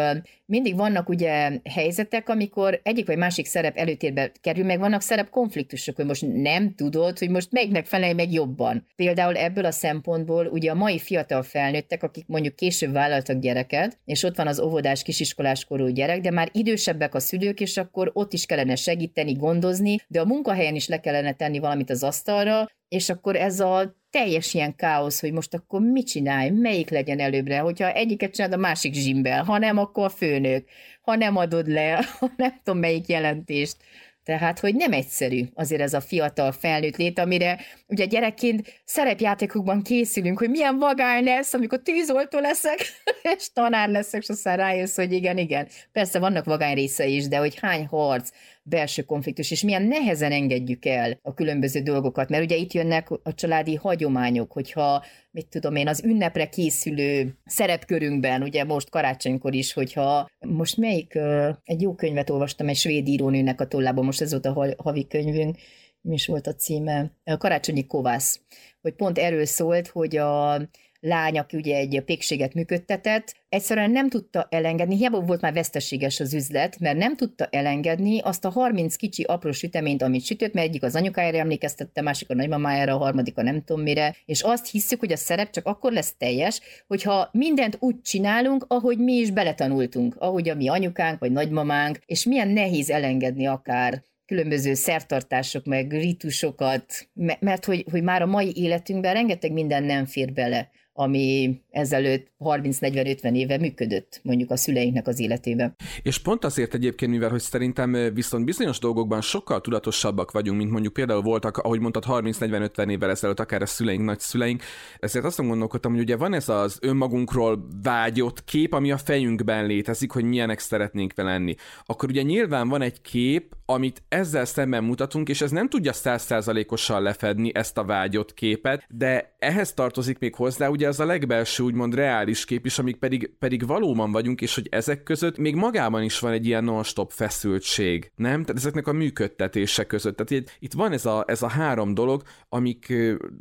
mindig vannak ugye helyzetek, amikor egyik vagy másik szerep előtérbe kerül, meg vannak szerep konfliktusok, hogy most nem tudod, hogy most melyiknek felelj meg jobban. Például ebből a szempontból ugye a mai fiatal felnőttek, akik mondjuk később vállaltak gyereket, és ott van az óvodás, kisiskolás korú gyerek, de már idősebbek a szülők, és akkor ott is kellene segíteni, gondozni, de a munkahelyen is le kellene tenni valamit az asztalra, és akkor ez a teljes ilyen káosz, hogy most akkor mit csinálj, melyik legyen előbbre, hogyha egyiket csinálod, a másik zsimbel, ha nem, akkor a főnök, ha nem adod le, ha nem tudom melyik jelentést. Tehát, hogy nem egyszerű azért ez a fiatal felnőtt lét, amire ugye gyerekként szerepjátékokban készülünk, hogy milyen vagány lesz, amikor tűzoltó leszek, és tanár leszek, és aztán rájössz, hogy igen, igen. Persze vannak vagány része is, de hogy hány harc, belső konfliktus, és milyen nehezen engedjük el a különböző dolgokat, mert ugye itt jönnek a családi hagyományok, hogyha mit tudom én, az ünnepre készülő szerepkörünkben, ugye most karácsonykor is, hogyha most melyik, egy jó könyvet olvastam, egy svéd írónőnek a tollából, most ez volt a havi könyvünk, mi is volt a címe, a Karácsonyi Kovász, hogy pont erről szólt, hogy a lány, aki ugye egy pékséget működtetett, egyszerűen nem tudta elengedni, hiába volt már veszteséges az üzlet, mert nem tudta elengedni azt a 30 kicsi apró süteményt, amit sütött, mert egyik az anyukájára emlékeztette, másik a nagymamájára, a harmadik a nem tudom mire, és azt hiszük, hogy a szerep csak akkor lesz teljes, hogyha mindent úgy csinálunk, ahogy mi is beletanultunk, ahogy a mi anyukánk vagy nagymamánk, és milyen nehéz elengedni akár különböző szertartások, meg ritusokat, mert hogy, hogy már a mai életünkben rengeteg minden nem fér bele ami ezelőtt 30-40-50 éve működött mondjuk a szüleinknek az életében. És pont azért egyébként, mivel hogy szerintem viszont bizonyos dolgokban sokkal tudatosabbak vagyunk, mint mondjuk például voltak, ahogy mondtad, 30-40-50 évvel ezelőtt akár a szüleink, nagyszüleink, ezért azt gondolkodtam, hogy ugye van ez az önmagunkról vágyott kép, ami a fejünkben létezik, hogy milyenek szeretnénk vele lenni. Akkor ugye nyilván van egy kép, amit ezzel szemben mutatunk, és ez nem tudja százszázalékosan lefedni ezt a vágyott képet, de ehhez tartozik még hozzá ugye az a legbelső úgymond reális kép is, amik pedig, pedig valóban vagyunk, és hogy ezek között még magában is van egy ilyen non-stop feszültség, nem? Tehát ezeknek a működtetése között. Tehát itt van ez a, ez a három dolog, amik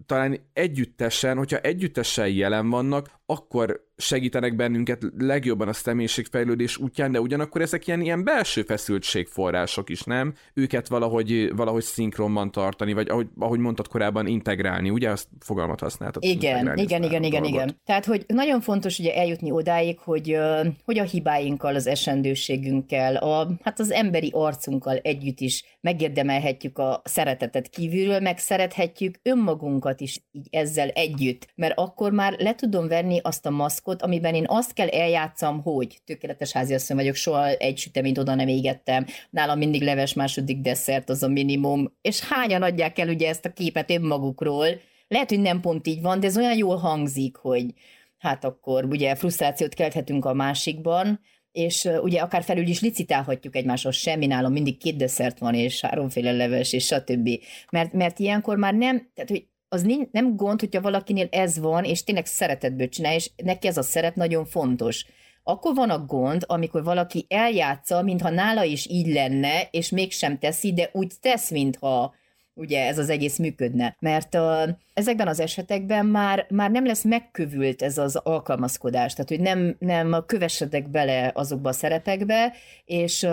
talán együttesen, hogyha együttesen jelen vannak, akkor segítenek bennünket legjobban a személyiségfejlődés útján, de ugyanakkor ezek ilyen, ilyen belső feszültségforrások is, nem? Őket valahogy, valahogy szinkronban tartani, vagy ahogy, ahogy mondtad korábban, integrálni, ugye? Azt fogalmat használtad. Igen, igen, igen, igen, igen. Tehát, hogy nagyon fontos ugye eljutni odáig, hogy, hogy a hibáinkkal, az esendőségünkkel, a, hát az emberi arcunkkal együtt is megérdemelhetjük a szeretetet kívülről, meg szerethetjük önmagunkat is így ezzel együtt, mert akkor már le tudom venni azt a maszkot, amiben én azt kell eljátszam, hogy tökéletes háziasszony vagyok, soha egy süteményt oda nem égettem, nálam mindig leves második desszert az a minimum, és hányan adják el ugye ezt a képet önmagukról, lehet, hogy nem pont így van, de ez olyan jól hangzik, hogy hát akkor ugye frusztrációt kelthetünk a másikban, és ugye akár felül is licitálhatjuk egymáshoz, semmi nálam mindig két desszert van, és háromféle leves, és stb. Mert, mert ilyenkor már nem, tehát hogy az nem gond, hogyha valakinél ez van, és tényleg szeretetből csinál, és neki ez a szeret nagyon fontos. Akkor van a gond, amikor valaki eljátsza, mintha nála is így lenne, és mégsem teszi, de úgy tesz, mintha ugye ez az egész működne. Mert uh, ezekben az esetekben már, már nem lesz megkövült ez az alkalmazkodás, tehát hogy nem, nem kövessedek bele azokba a szerepekbe, és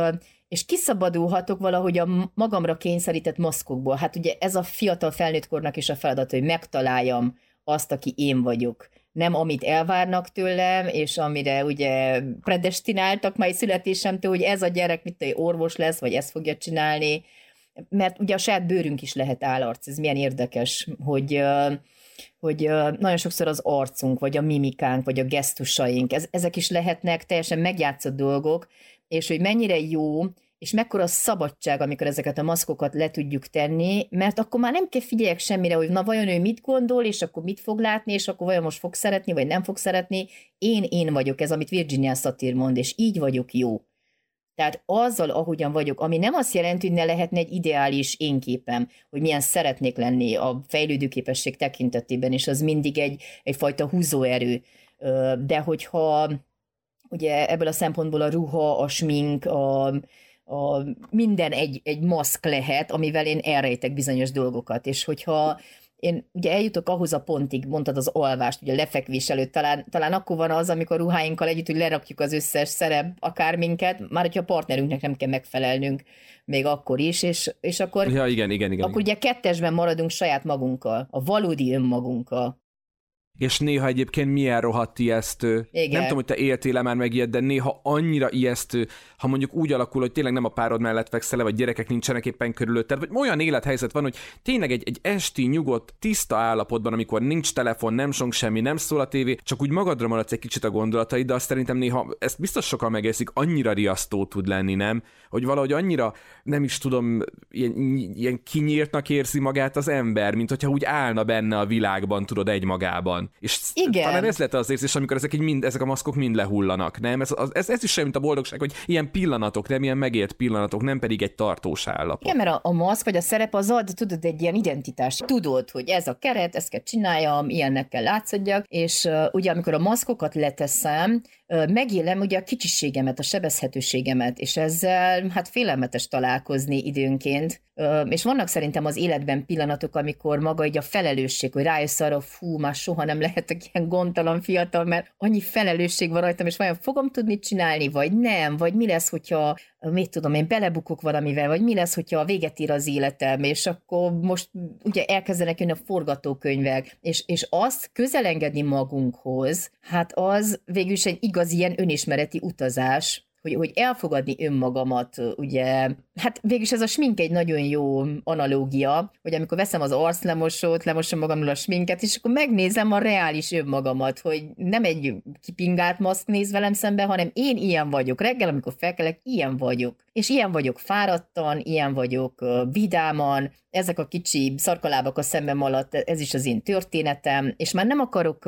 és kiszabadulhatok valahogy a magamra kényszerített maszkokból. Hát ugye ez a fiatal felnőttkornak is a feladat, hogy megtaláljam azt, aki én vagyok. Nem amit elvárnak tőlem, és amire ugye predestináltak majd születésemtől, hogy ez a gyerek mit hogy orvos lesz, vagy ezt fogja csinálni. Mert ugye a saját bőrünk is lehet állarc, ez milyen érdekes, hogy hogy nagyon sokszor az arcunk, vagy a mimikánk, vagy a gesztusaink, ez, ezek is lehetnek teljesen megjátszott dolgok, és hogy mennyire jó, és mekkora szabadság, amikor ezeket a maszkokat le tudjuk tenni, mert akkor már nem kell figyeljek semmire, hogy na vajon ő mit gondol, és akkor mit fog látni, és akkor vajon most fog szeretni, vagy nem fog szeretni. Én, én vagyok ez, amit Virginia Satir mond, és így vagyok jó. Tehát azzal, ahogyan vagyok, ami nem azt jelenti, hogy ne lehetne egy ideális énképem, hogy milyen szeretnék lenni a fejlődőképesség tekintetében, és az mindig egy, egyfajta húzóerő. De hogyha ugye ebből a szempontból a ruha, a smink, a, a minden egy, egy maszk lehet, amivel én elrejtek bizonyos dolgokat, és hogyha én ugye eljutok ahhoz a pontig, mondtad az alvást, ugye a lefekvés előtt, talán, talán akkor van az, amikor ruháinkkal együtt, hogy lerakjuk az összes szerep, akár minket, már hogyha a partnerünknek nem kell megfelelnünk, még akkor is, és, és akkor, ja, igen, igen, igen, akkor igen. ugye kettesben maradunk saját magunkkal, a valódi önmagunkkal és néha egyébként milyen rohadt ijesztő. Igen. Nem tudom, hogy te éltél már meg ilyet, de néha annyira ijesztő, ha mondjuk úgy alakul, hogy tényleg nem a párod mellett fekszel vagy gyerekek nincsenek éppen körülötted, vagy olyan élethelyzet van, hogy tényleg egy, egy esti, nyugodt, tiszta állapotban, amikor nincs telefon, nem song semmi, nem szól a tévé, csak úgy magadra maradsz egy kicsit a gondolataid, de azt szerintem néha, ezt biztos sokan megészik, annyira riasztó tud lenni, nem? Hogy valahogy annyira, nem is tudom, ilyen, ilyen kinyírtnak érzi magát az ember, mint hogyha úgy állna benne a világban, tudod, egymagában. És Igen. talán ez lett az érzés, amikor ezek, így mind, ezek a maszkok mind lehullanak, nem? Ez, ez, ez is sem, mint a boldogság, hogy ilyen pillanatok, nem ilyen megélt pillanatok, nem pedig egy tartós állapot. Igen, mert a, a maszk vagy a szerep az ad, tudod, egy ilyen identitás. Tudod, hogy ez a keret, ezt kell csináljam, ilyennek kell látszadjak, és uh, ugye amikor a maszkokat leteszem, megélem ugye a kicsiségemet, a sebezhetőségemet, és ezzel hát félelmetes találkozni időnként, és vannak szerintem az életben pillanatok, amikor maga egy a felelősség, hogy rájössz arra, fú, már soha nem lehetek ilyen gondtalan fiatal, mert annyi felelősség van rajtam, és vajon fogom tudni csinálni, vagy nem, vagy mi lesz, hogyha, mit tudom én, belebukok valamivel, vagy mi lesz, hogyha a véget ír az életem, és akkor most ugye elkezdenek jönni a forgatókönyvek, és, és azt közelengedni magunkhoz, hát az végül is egy igaz ilyen önismereti utazás, hogy, hogy elfogadni önmagamat, ugye, hát végülis ez a smink egy nagyon jó analógia, hogy amikor veszem az arclemosót, lemosom magamról a sminket, és akkor megnézem a reális önmagamat, hogy nem egy kipingált maszk néz velem szembe, hanem én ilyen vagyok. Reggel, amikor felkelek, ilyen vagyok. És ilyen vagyok fáradtan, ilyen vagyok vidáman, ezek a kicsi szarkalábak a szemem alatt, ez is az én történetem, és már nem akarok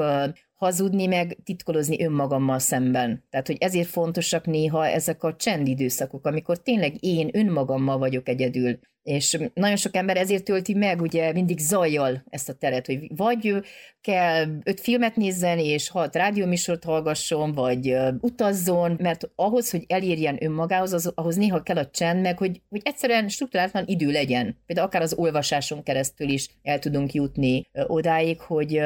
hazudni, meg titkolozni önmagammal szemben. Tehát, hogy ezért fontosak néha ezek a csendidőszakok, amikor tényleg én önmagammal vagyok egyedül. És nagyon sok ember ezért tölti meg ugye mindig zajjal ezt a teret, hogy vagy kell öt filmet nézzen, és hat rádióműsort hallgasson, vagy utazzon, mert ahhoz, hogy elérjen önmagához, az, ahhoz néha kell a csend, meg hogy, hogy egyszerűen struktúráltan idő legyen. Például akár az olvasáson keresztül is el tudunk jutni odáig, hogy,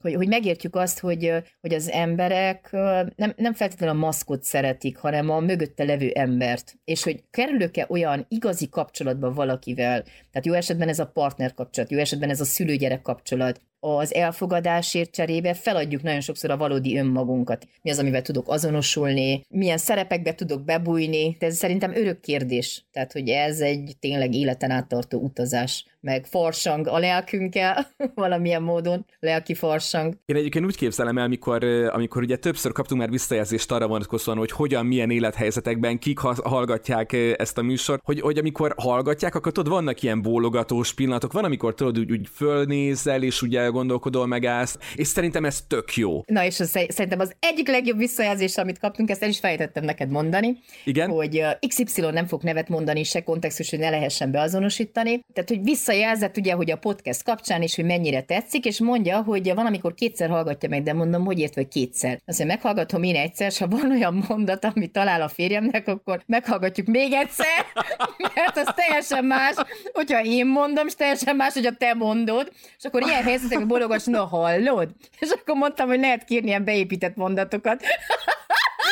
hogy, hogy megértjük azt, hogy, hogy az emberek nem, nem feltétlenül a maszkot szeretik, hanem a mögötte levő embert. És hogy kerülök-e olyan igazi kapcsolatba valakivel, tehát jó esetben ez a partner kapcsolat, jó esetben ez a szülőgyerek kapcsolat, az elfogadásért cserébe feladjuk nagyon sokszor a valódi önmagunkat. Mi az, amivel tudok azonosulni, milyen szerepekbe tudok bebújni, de ez szerintem örök kérdés. Tehát, hogy ez egy tényleg életen áttartó utazás meg farsang a lelkünkkel, valamilyen módon, lelki farsang. Én egyébként úgy képzelem el, amikor, amikor ugye többször kaptunk már visszajelzést arra vonatkozóan, hogy hogyan, milyen élethelyzetekben kik hallgatják ezt a műsort, hogy, hogy amikor hallgatják, akkor tudod, vannak ilyen bólogatós pillanatok, van, amikor tudod, úgy, úgy fölnézel, és ugye gondolkodol, megállsz, és szerintem ez tök jó. Na, és az, szerintem az egyik legjobb visszajelzés, amit kaptunk, ezt el is fejtettem neked mondani, Igen? hogy XY nem fog nevet mondani, se kontextus, hogy ne lehessen beazonosítani. Tehát, hogy vissza visszajelzett ugye, hogy a podcast kapcsán is, hogy mennyire tetszik, és mondja, hogy van, amikor kétszer hallgatja meg, de mondom, hogy ért, vagy kétszer. Mondja, meghallgatom én egyszer, és ha van olyan mondat, amit talál a férjemnek, akkor meghallgatjuk még egyszer, mert az teljesen más, hogyha én mondom, és teljesen más, hogy a te mondod, és akkor ilyen helyzetekben bologas, na hallod? És akkor mondtam, hogy lehet kérni ilyen beépített mondatokat.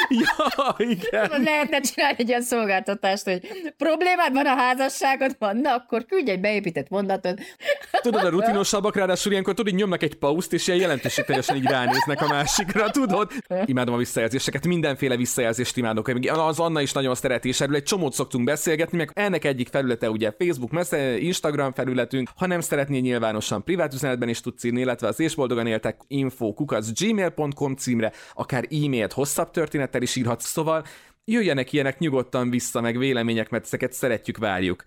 ja, igen. Lehetne csinálni egy ilyen szolgáltatást, hogy problémád van a házasságodban, na akkor küldj egy beépített mondatot. Tudod, a rutinosabbak ráadásul ilyenkor tudod, nyomnak egy pauszt, és ilyen jelentőségteljesen így ránéznek a másikra, tudod? Imádom a visszajelzéseket, mindenféle visszajelzést imádok. Az Anna is nagyon szereti, és erről egy csomót szoktunk beszélgetni, meg ennek egyik felülete ugye Facebook, messze, Instagram felületünk, ha nem szeretnél nyilvánosan privát üzenetben is tudsz írni, illetve az és boldogan éltek info gmail.com címre, akár e-mailt hosszabb történet üzenettel is írhatsz, szóval jöjjenek ilyenek nyugodtan vissza, meg vélemények, mert ezeket szeretjük, várjuk.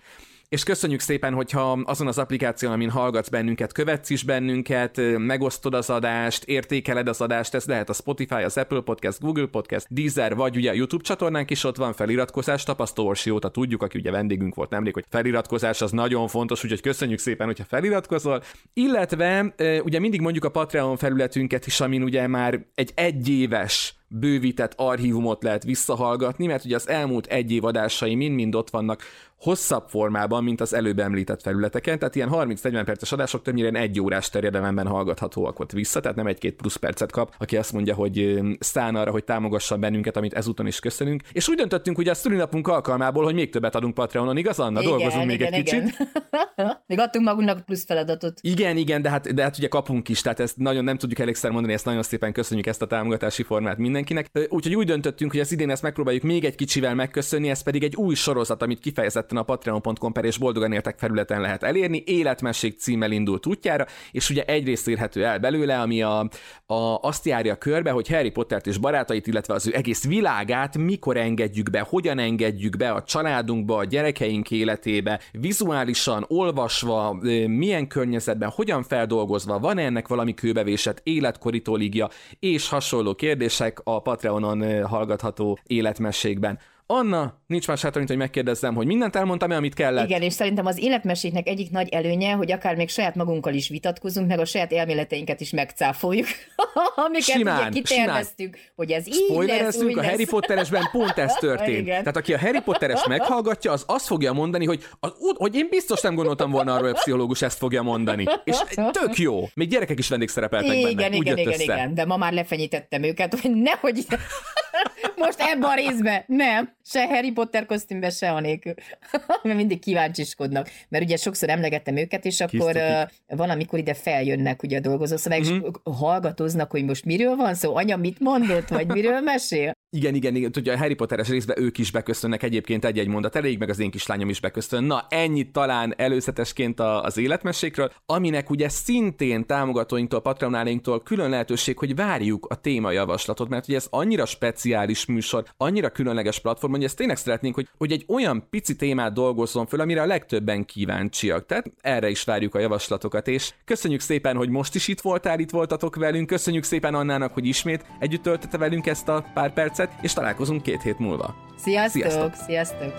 És köszönjük szépen, hogyha azon az applikáción, amin hallgatsz bennünket, követsz is bennünket, megosztod az adást, értékeled az adást, ez lehet a Spotify, az Apple Podcast, Google Podcast, Deezer, vagy ugye a YouTube csatornánk is ott van feliratkozás, tapasztó Orsióta tudjuk, aki ugye vendégünk volt nemrég, hogy feliratkozás az nagyon fontos, úgyhogy köszönjük szépen, hogyha feliratkozol. Illetve ugye mindig mondjuk a Patreon felületünket is, amin ugye már egy egyéves bővített archívumot lehet visszahallgatni, mert ugye az elmúlt egy év adásai mind-mind ott vannak hosszabb formában, mint az előbb említett felületeken, tehát ilyen 30-40 perces adások többnyire egy órás terjedelemben hallgathatóak ott vissza, tehát nem egy-két plusz percet kap, aki azt mondja, hogy szán arra, hogy támogassa bennünket, amit ezúton is köszönünk. És úgy döntöttünk ugye a szülinapunk alkalmából, hogy még többet adunk Patreonon, igaz Anna? Igen, Dolgozunk még igen, egy igen. kicsit. még adtunk magunknak plusz feladatot. Igen, igen, de hát, de hát ugye kapunk is, tehát ezt nagyon nem tudjuk elégszer mondani, ezt nagyon szépen köszönjük ezt a támogatási formát mindenkinek. Úgyhogy úgy döntöttünk, hogy az idén ezt megpróbáljuk még egy kicsivel megköszönni, ez pedig egy új sorozat, amit kifejezett kifejezetten a patreon.com per és boldogan éltek felületen lehet elérni. Életmesség címmel indult útjára, és ugye egyrészt érhető el belőle, ami a, a, azt járja körbe, hogy Harry Pottert és barátait, illetve az ő egész világát mikor engedjük be, hogyan engedjük be a családunkba, a gyerekeink életébe, vizuálisan, olvasva, milyen környezetben, hogyan feldolgozva, van -e ennek valami kőbevésett életkoritolígia és hasonló kérdések a Patreonon hallgatható életmességben. Anna, nincs más hátra, mint hogy megkérdezzem, hogy mindent elmondtam-e, amit kellett. Igen, és szerintem az életmeséknek egyik nagy előnye, hogy akár még saját magunkkal is vitatkozunk, meg a saját elméleteinket is megcáfoljuk, amiket simán, ugye kiterveztük, simán. hogy ez így lesz, úgy a Harry Potteresben pont ez történt. Igen. Tehát aki a Harry Potteres meghallgatja, az azt fogja mondani, hogy, az, hogy én biztos nem gondoltam volna arról, hogy a pszichológus ezt fogja mondani. És tök jó. Még gyerekek is vendégszerepeltek igen, benne. Igen, igen, igen, igen, de ma már lefenyítettem őket, hogy nehogy most ebben a részben nem se Harry Potter kosztümbe, se anélkül. Mert mindig kíváncsiskodnak. Mert ugye sokszor emlegettem őket, és akkor uh, van, amikor ide feljönnek ugye a dolgozószobák, uh-huh. és mhm. hallgatoznak, hogy most miről van szó, anya mit mondott, vagy miről mesél. Igen, igen, igen, tudja, a Harry Potteres részben ők is beköszönnek egyébként egy-egy mondat elég, meg az én kislányom is beköszön. Na, ennyit talán előzetesként a, az életmesékről, aminek ugye szintén támogatóinktól, patronálinktól külön lehetőség, hogy várjuk a témajavaslatot, mert ugye ez annyira speciális műsor, annyira különleges platform, hogy ezt tényleg szeretnénk, hogy, hogy egy olyan pici témát dolgozzon föl, amire a legtöbben kíváncsiak. Tehát erre is várjuk a javaslatokat, és köszönjük szépen, hogy most is itt voltál, itt voltatok velünk, köszönjük szépen Annának, hogy ismét együtt töltette velünk ezt a pár percet, és találkozunk két hét múlva. Sziasztok! Sziasztok! sziasztok.